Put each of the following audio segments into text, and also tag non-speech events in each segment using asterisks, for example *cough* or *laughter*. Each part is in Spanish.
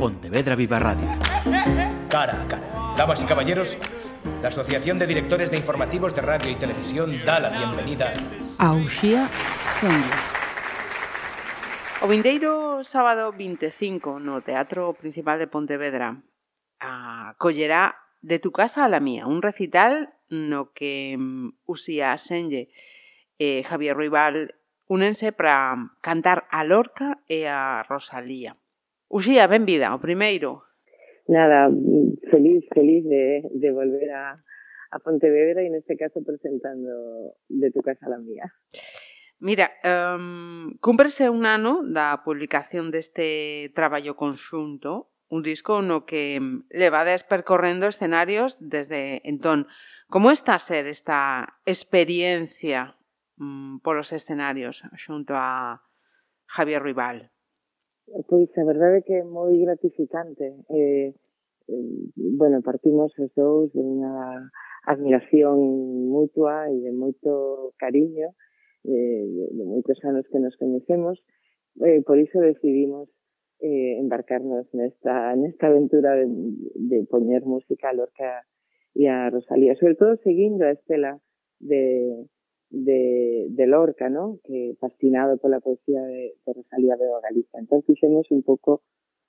Pontevedra Viva Radio. Cara a cara. Damas y caballeros, la Asociación de Directores de Informativos de Radio y Televisión da la bienvenida a Uxía Sengue. O vindeiro sábado 25 no Teatro Principal de Pontevedra acollerá De tu casa a la mía, un recital no que mm, Uxía Senlle e Javier Ruibal únense para cantar a Lorca e a Rosalía. Uxía, benvida, o primeiro. Nada, feliz, feliz de, de volver a, a Pontevedra e neste caso presentando de tu casa a la mía. Mira, um, cúmprese un ano da publicación deste traballo conxunto, un disco no que levades percorrendo escenarios desde entón. Como está a ser esta experiencia um, polos escenarios xunto a Javier Rival? Pois a verdade é que é moi gratificante. Eh, eh, bueno, partimos os dous de unha admiración mutua e de moito cariño, eh, de, de moitos anos que nos coñecemos, eh, por iso decidimos eh, embarcarnos nesta, nesta aventura de, de poñer música a Lorca e a Rosalía, sobre todo seguindo a estela de, de, de Lorca, ¿no? que fascinado pola poesía de, de Rosalía Veo Galicia. Entón fixemos un pouco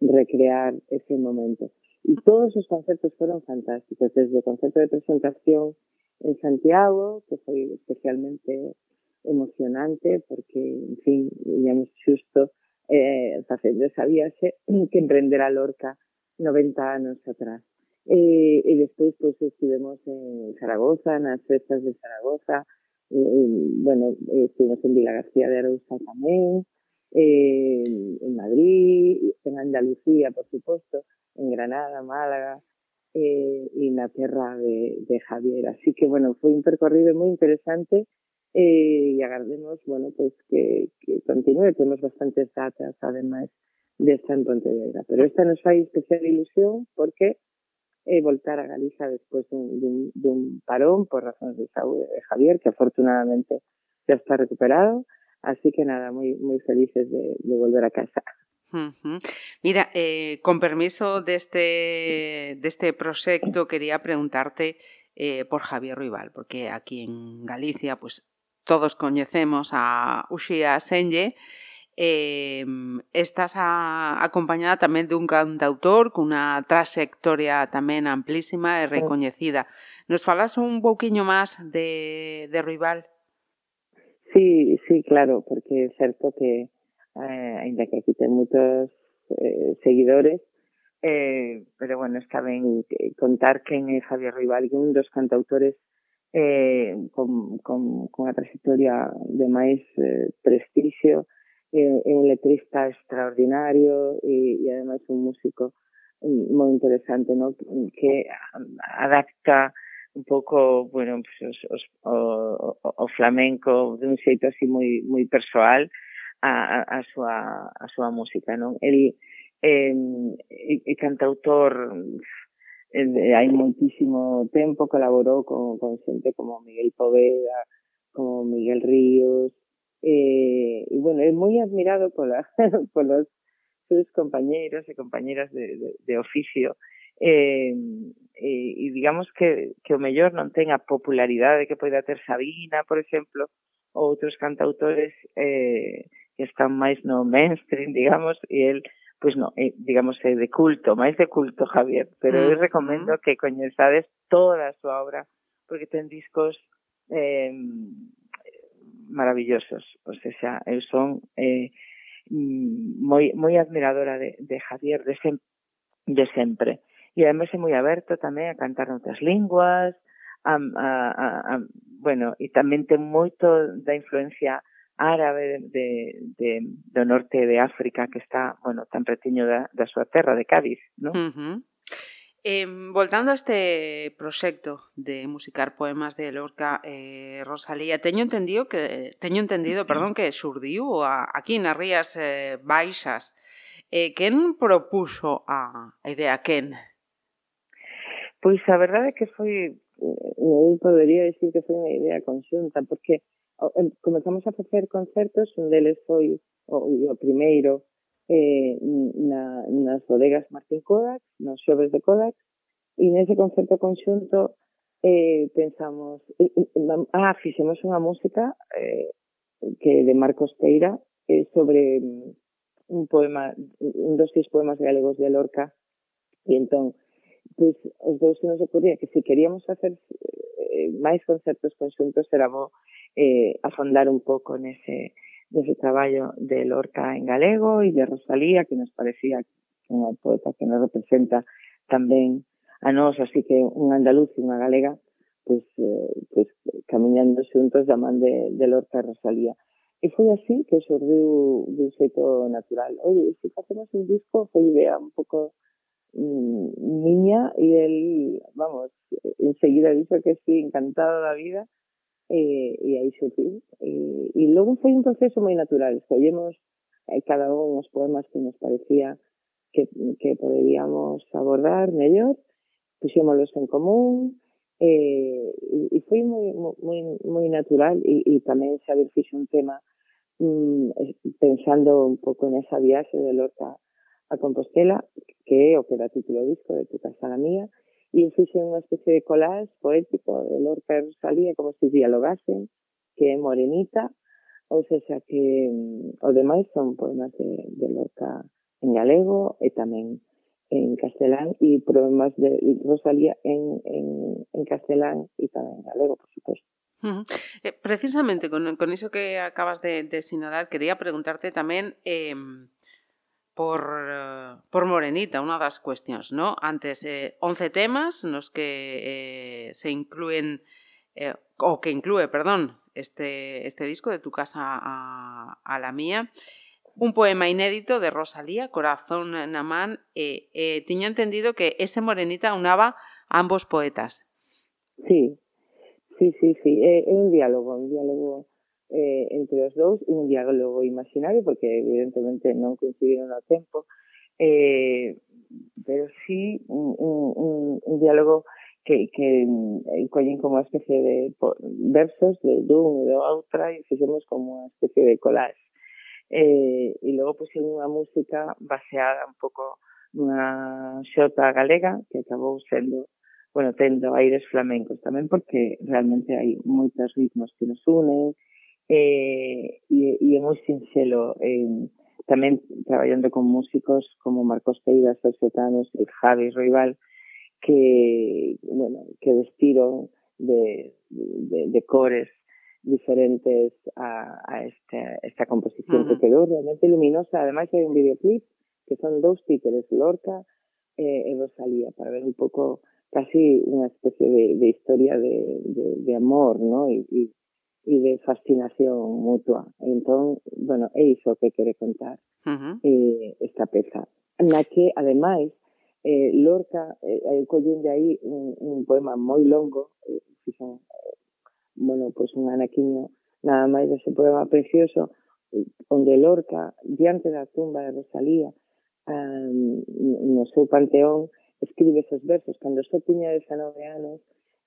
recrear ese momento. E todos os concertos foron fantásticos, desde o concerto de presentación en Santiago, que foi especialmente emocionante, porque, en fin, íamos xusto eh, facendo esa viaxe que emprendera Lorca 90 anos atrás. Eh, e despois, pois, estivemos en Zaragoza, nas festas de Zaragoza, bueno, estuvimos en Vila García de Arousa tamén, eh, en Madrid, en Andalucía, por supuesto, en Granada, Málaga, eh, e na terra de, de Javier. Así que, bueno, foi un percorrido moi interesante eh, e agardemos, bueno, pues que, que continúe. Temos bastantes datas, ademais, desta en Pontevedra. Pero esta nos fai especial ilusión porque e voltar a Galiza despois dun, dun, dun parón por razóns de de Javier, que afortunadamente xa está recuperado, así que nada, moi, moi felices de, de volver a casa. Mira, eh, con permiso deste, deste proxecto, quería preguntarte eh, por Javier Ruibal, porque aquí en Galicia, pues todos coñecemos a Uxía Senlle, eh, estás a, acompañada tamén dun cantautor cunha trayectoria tamén amplísima e recoñecida. Nos falas un pouquiño máis de, de Rival? Sí, sí, claro, porque é certo que eh, ainda que aquí ten moitos eh, seguidores, eh, pero bueno, está ben contar quen é Javier Rival, que un dos cantautores eh, con, con, con a trayectoria de máis eh, prestixio é un letrista extraordinario e, e ademais un músico moi interesante, ¿no? que adapta un pouco, bueno, pues, os, o, o flamenco de un xeito así moi moi persoal a, a, a súa a súa música, non? El eh, é cantautor eh, hai moitísimo tempo colaborou con, con xente como Miguel Poveda, como Miguel Ríos, eh, e bueno, é moi admirado pola, *laughs* polos seus compañeiros e compañeras de, de, de oficio eh, e, e digamos que, que o mellor non ten a popularidade que poida ter Sabina, por exemplo, ou outros cantautores eh, que están máis no mainstream, *laughs* digamos, e el pois non, eh, digamos, é de culto, máis de culto, Javier, pero eu recomendo que coñezades toda a súa obra, porque ten discos eh, maravillosos. O sea, eu son eh, moi, moi admiradora de, de Javier de, sem, de sempre. E ademais é moi aberto tamén a cantar noutras linguas, a, a, a, a, bueno, e tamén ten moito da influencia árabe de, de, do norte de África que está, bueno, tan pretiño da, da súa terra de Cádiz, non? Uh -huh. Eh, voltando a este proxecto de musicar poemas de Lorca eh, Rosalía, teño entendido que teño entendido, perdón, que xurdiu a, aquí nas Rías eh, Baixas. Eh, quen propuso a idea quen? Pois a verdade é que foi eu podería dicir que foi unha idea conxunta porque comenzamos a facer concertos, un deles foi o, o primeiro eh, na, nas bodegas Martín Kodak, nos xoves de Kodak, e nese concerto conxunto eh, pensamos, eh, ah, fixemos unha música eh, que de Marcos Teira eh, sobre mm, un poema, un dos seis poemas galegos de Lorca, e entón, pois, pues, os dous se nos ocurría que se queríamos facer eh, máis concertos conxuntos, éramos eh, afondar un pouco nese, dese traballo de Lorca en galego e de Rosalía, que nos parecía unha poeta que nos representa tamén a nós, así que un andaluz e unha galega, pois, eh, pois camiñando xuntos da man de, de Lorca e Rosalía. E foi así que xordiu de un xeito natural. Oye, se facemos un disco, foi idea un pouco mm, miña e el, vamos, enseguida dixo que sí, encantado da vida, e, e aí xordiu. E, e logo foi un proceso moi natural. Escollemos eh, cada un os poemas que nos parecía que, que poderíamos abordar mellor puxémolos en común, eh, e, foi moi, moi, moi natural e, e tamén saber fixe un tema mm, pensando un pouco nesa viaxe de Lorca a Compostela, que o que dá título disco de Tu casa la mía, e eu fixen unha especie de collage poético de Lorca e Rosalía como se dialogasen que é morenita ou seja que mm, o demais son poemas de, de Lorca en galego e tamén en castelán e poemas de Rosalía en, en, en castelán e tamén en galego, por suposto. Uh -huh. eh, precisamente con, con iso que acabas de, de sinalar, quería preguntarte tamén eh, por, uh, por Morenita, unha das cuestións, ¿no? Antes, eh, 11 temas nos que eh, se incluen, eh, o que inclúe, perdón, este, este disco de Tu casa a, a la mía, un poema inédito de Rosalía, Corazón na man, e eh, tiño entendido que ese Morenita unaba a ambos poetas. Sí, sí, sí, sí, é, é un diálogo, un diálogo eh, entre os dous, un diálogo imaginario, porque evidentemente non coincidiron no tempo, eh, pero sí un, un, un diálogo que, que eh, collen como unha especie de versos de dun e do outra e fixemos como unha especie de collage. Eh, e logo puxen unha música baseada un pouco nunha xota galega que acabou sendo bueno, tendo aires flamencos tamén porque realmente hai moitos ritmos que nos unen eh, e, e é moi sinxelo eh, tamén traballando con músicos como Marcos Peiras, Sotanos e Javi Roibal que, bueno, que vestiron de, de, de cores diferentes a, a este, esta composición uh -huh. que quedou realmente luminosa. Ademais hai un videoclip que son dous títeres, Lorca eh, Rosalía, para ver un pouco casi unha especie de, de historia de, de, de amor, ¿no? E, e, e de fascinación mutua. Entón, bueno, é iso que quere contar uh -huh. eh, esta peza. Na que, ademais, eh, Lorca, eh, collende aí un, un poema moi longo, eh, fixen, eh, bueno, pois pues un anaquiño, nada máis dese poema precioso, onde Lorca, diante da tumba de Rosalía, eh, no seu panteón, escribe esos versos. Cando só tiña 19 anos,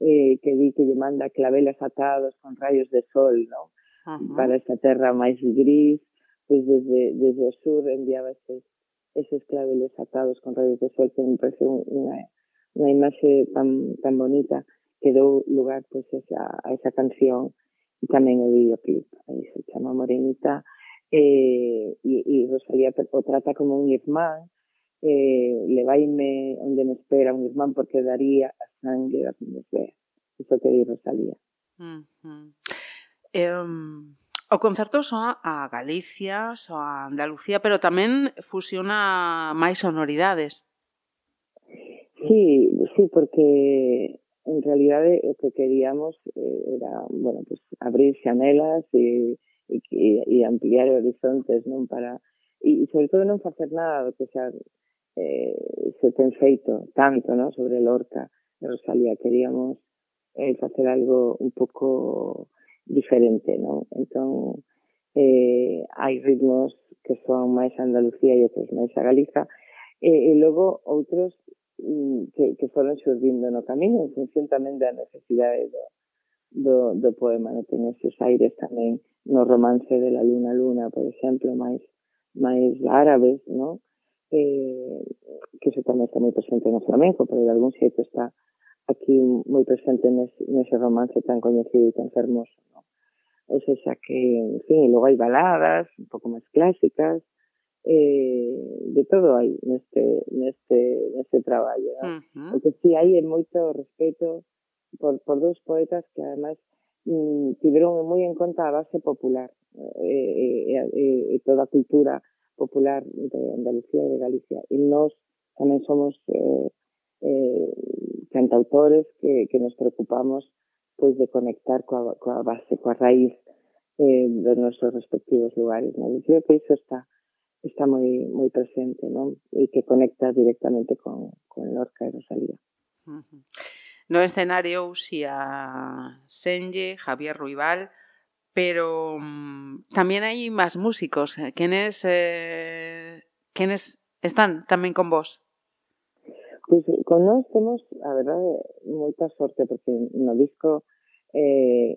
eh, que di que lle manda clavelas atados con rayos de sol, no? Ajá. Para esta terra máis gris, pois desde, desde o sur enviaba eses, eses claveles atados con rayos de sol, que me parece unha, unha imaxe tan, tan bonita que dou lugar pois, esa, a esa canción e tamén o videoclip. Aí se chama Morenita eh, e, e Rosalía o trata como un irmán, eh, levaime onde me espera un irmán porque daría a sangre, que miñas veas. Iso que di Rosalía. Uh -huh. eh, o concerto soa a Galicia, soa a Andalucía, pero tamén fusiona máis sonoridades. Sí, sí, porque en realidad eh, o que queríamos eh, era, bueno, pues abrir xanelas e, e, e ampliar horizontes, non para e sobre todo non facer nada do que xa eh, se ten feito tanto, non, sobre Lorca. Uh Rosalía queríamos eh, facer algo un pouco diferente, non? Entón, eh, hai ritmos que son máis a Andalucía e eh, outros máis a Galiza, e, e logo outros mm, que, que foron xurdindo no camino en función tamén da necesidade do, do, do poema, ¿no? ten esos aires tamén no romance de la luna luna, por exemplo, máis máis árabes, ¿no? Eh, eso tamén está moi presente no flamenco, pero de algún xeito está aquí moi presente nese, nese romance tan coñecido e tan fermoso. ¿no? Pois o sea, que, en fin, e logo hai baladas un pouco máis clásicas, eh, de todo hai neste, neste, neste traballo. ¿no? Uh -huh. O que si sí, hai é moito respeto por, por dous poetas que además mm, tiveron moi en conta a base popular eh, eh, eh, e toda a cultura popular de Andalucía e de Galicia. E nos tamén somos eh, eh, cantautores que, nos preocupamos pois de conectar coa, coa base, coa raíz eh, dos nosos respectivos lugares. ¿no? E creo que iso está está moi moi presente, non? E que conecta directamente con, con Lorca e Rosalía. No escenario uxía Senlle, Javier Ruibal, pero um, tamén hai máis músicos. Quenes, eh, quenes están tamén con vos? Pues, con nós temos, a verdade, moita sorte, porque no disco eh,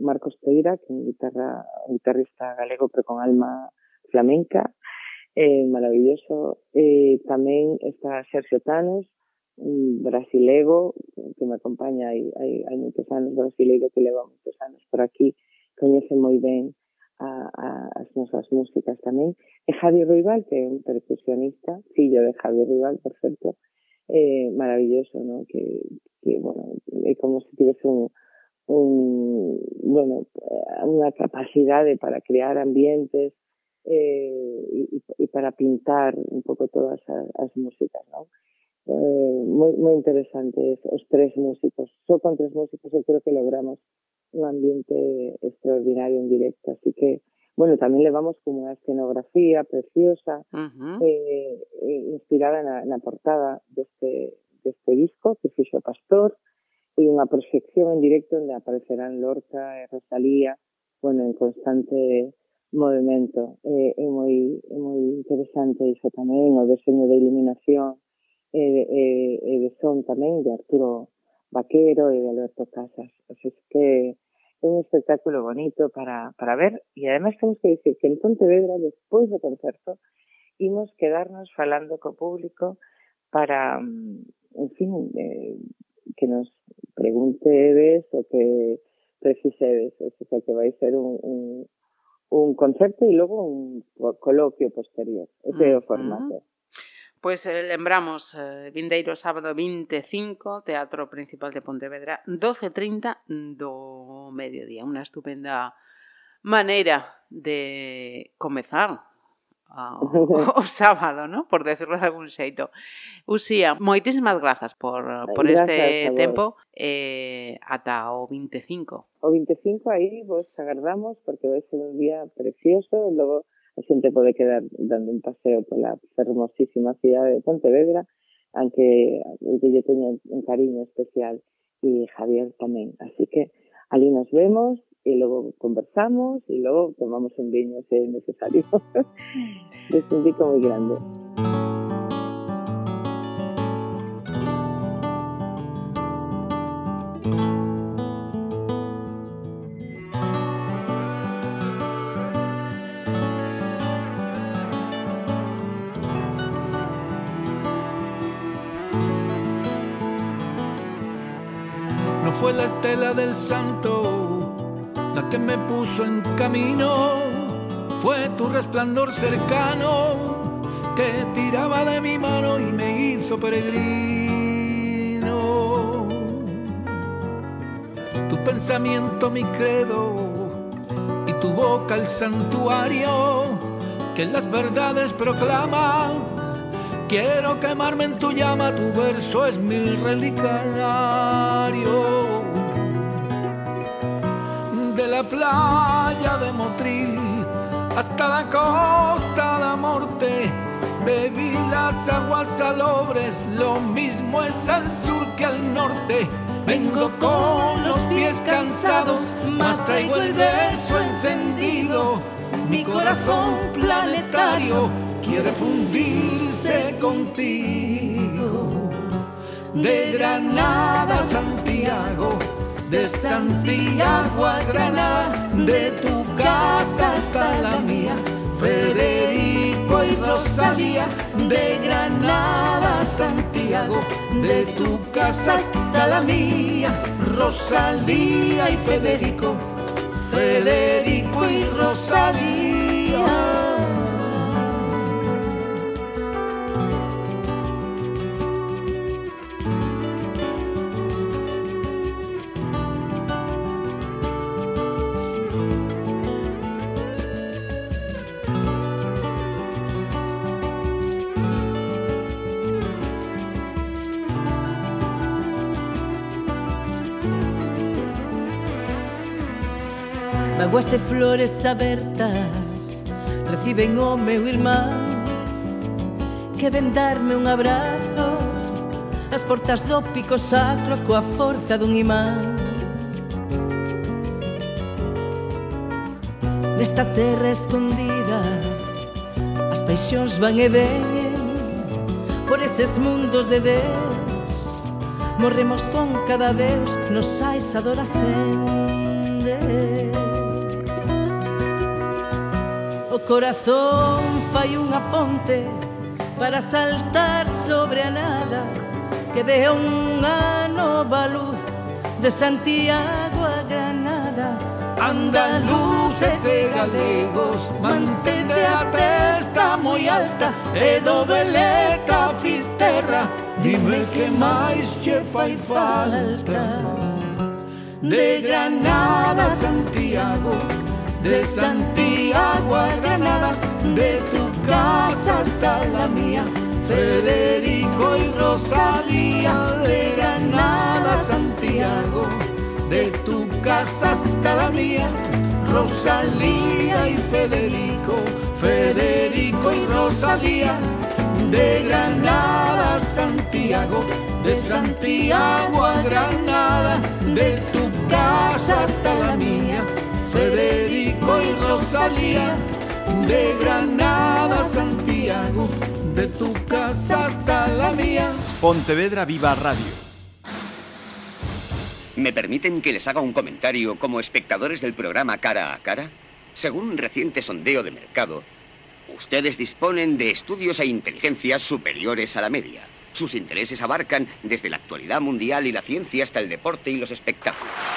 Marcos Teira, que é un, guitarra, guitarrista galego, pero con alma flamenca, eh, maravilloso. Eh, tamén está Sergio Tanos, un brasilego que me acompaña hai, hai, hai moitos anos, que leva moitos anos por aquí, coñece moi ben a, a, as nosas músicas tamén. E Javi Ruibal, que é un percusionista, fillo de Javi Ruibal, por certo, eh, maravilloso, ¿no? Que, que, bueno, é como se tivese un, un, bueno, unha capacidade para crear ambientes eh, e, e para pintar un pouco todas as, as músicas, ¿no? Eh, moi, moi interesantes tres músicos. Só con tres músicos eu creo que logramos un ambiente extraordinario en directo. Así que, bueno, también le vamos como una escenografía preciosa, uh eh, -huh. eh, inspirada en la, en la portada de este, de este disco, que es Pastor, y una proyección en directo donde aparecerán Lorca, Rosalía, bueno, en constante movimento. Eh, é moi é moi interesante iso tamén, o deseño de iluminación e, e, e de son tamén de Arturo Vaquero e de Alberto Casas. Así que un espectáculo bonito para, para ver e además temos que dicir que en Pontevedra despois do concerto imos quedarnos falando co público para mm, en fin eh, que nos preguntedes o que precisedes, o sea que vai ser un, un, un concerto e logo un coloquio posterior. Ese é o formato. Pois eh, lembramos, eh, vindeiro sábado 25, Teatro Principal de Pontevedra, 12.30 do mediodía. Unha estupenda maneira de comezar o, ah, *laughs* o sábado, ¿no? por decirlo de algún xeito. Uxía, moitísimas grazas por, por grazas, este tempo eh, ata o 25. O 25 aí vos agardamos porque vai ser un día precioso e logo a xente pode quedar dando un paseo pola fermosísima cidade de Pontevedra, aunque lle teño un cariño especial e Javier tamén. Así que ali nos vemos y luego conversamos y luego tomamos un vino si es necesario. *laughs* es un disco muy grande. Fue la estela del santo la que me puso en camino fue tu resplandor cercano que tiraba de mi mano y me hizo peregrino. Tu pensamiento mi credo y tu boca el santuario que las verdades proclama. Quiero quemarme en tu llama, tu verso es mi relicario la playa de Motril hasta la costa de Morte. Bebí las aguas salobres, lo mismo es al sur que al norte. Vengo con los pies cansados, mas traigo el beso encendido. Mi corazón planetario quiere fundirse contigo. De Granada a Santiago de Santiago a Granada, de tu casa hasta la mía, Federico y Rosalía, de Granada a Santiago, de tu casa hasta la mía, Rosalía y Federico, Federico y Rosalía. Maguas e flores abertas Reciben o meu irmán Que ven darme un abrazo. As portas do pico sacro Coa forza dun imán. Nesta terra escondida As paixóns van e veñen Por eses mundos de Deus. Morremos con cada Deus Nos sais adoración. O corazón fai unha ponte para saltar sobre a nada que de unha nova luz de Santiago a Granada. Andaluces e galegos mantente a testa moi alta e do beleca fisterra dime que máis che fai falta. De Granada a Santiago de Santiago. A Granada, de tu casa hasta la mía, Federico y Rosalía, de Granada Santiago, de tu casa hasta la mía, Rosalía y Federico, Federico y Rosalía, de Granada a Santiago, de Santiago a Granada, de tu casa hasta la mía. Federico y Rosalía, de Granada a Santiago, de tu casa hasta la mía. Pontevedra Viva Radio. ¿Me permiten que les haga un comentario como espectadores del programa Cara a Cara? Según un reciente sondeo de mercado, ustedes disponen de estudios e inteligencias superiores a la media. Sus intereses abarcan desde la actualidad mundial y la ciencia hasta el deporte y los espectáculos.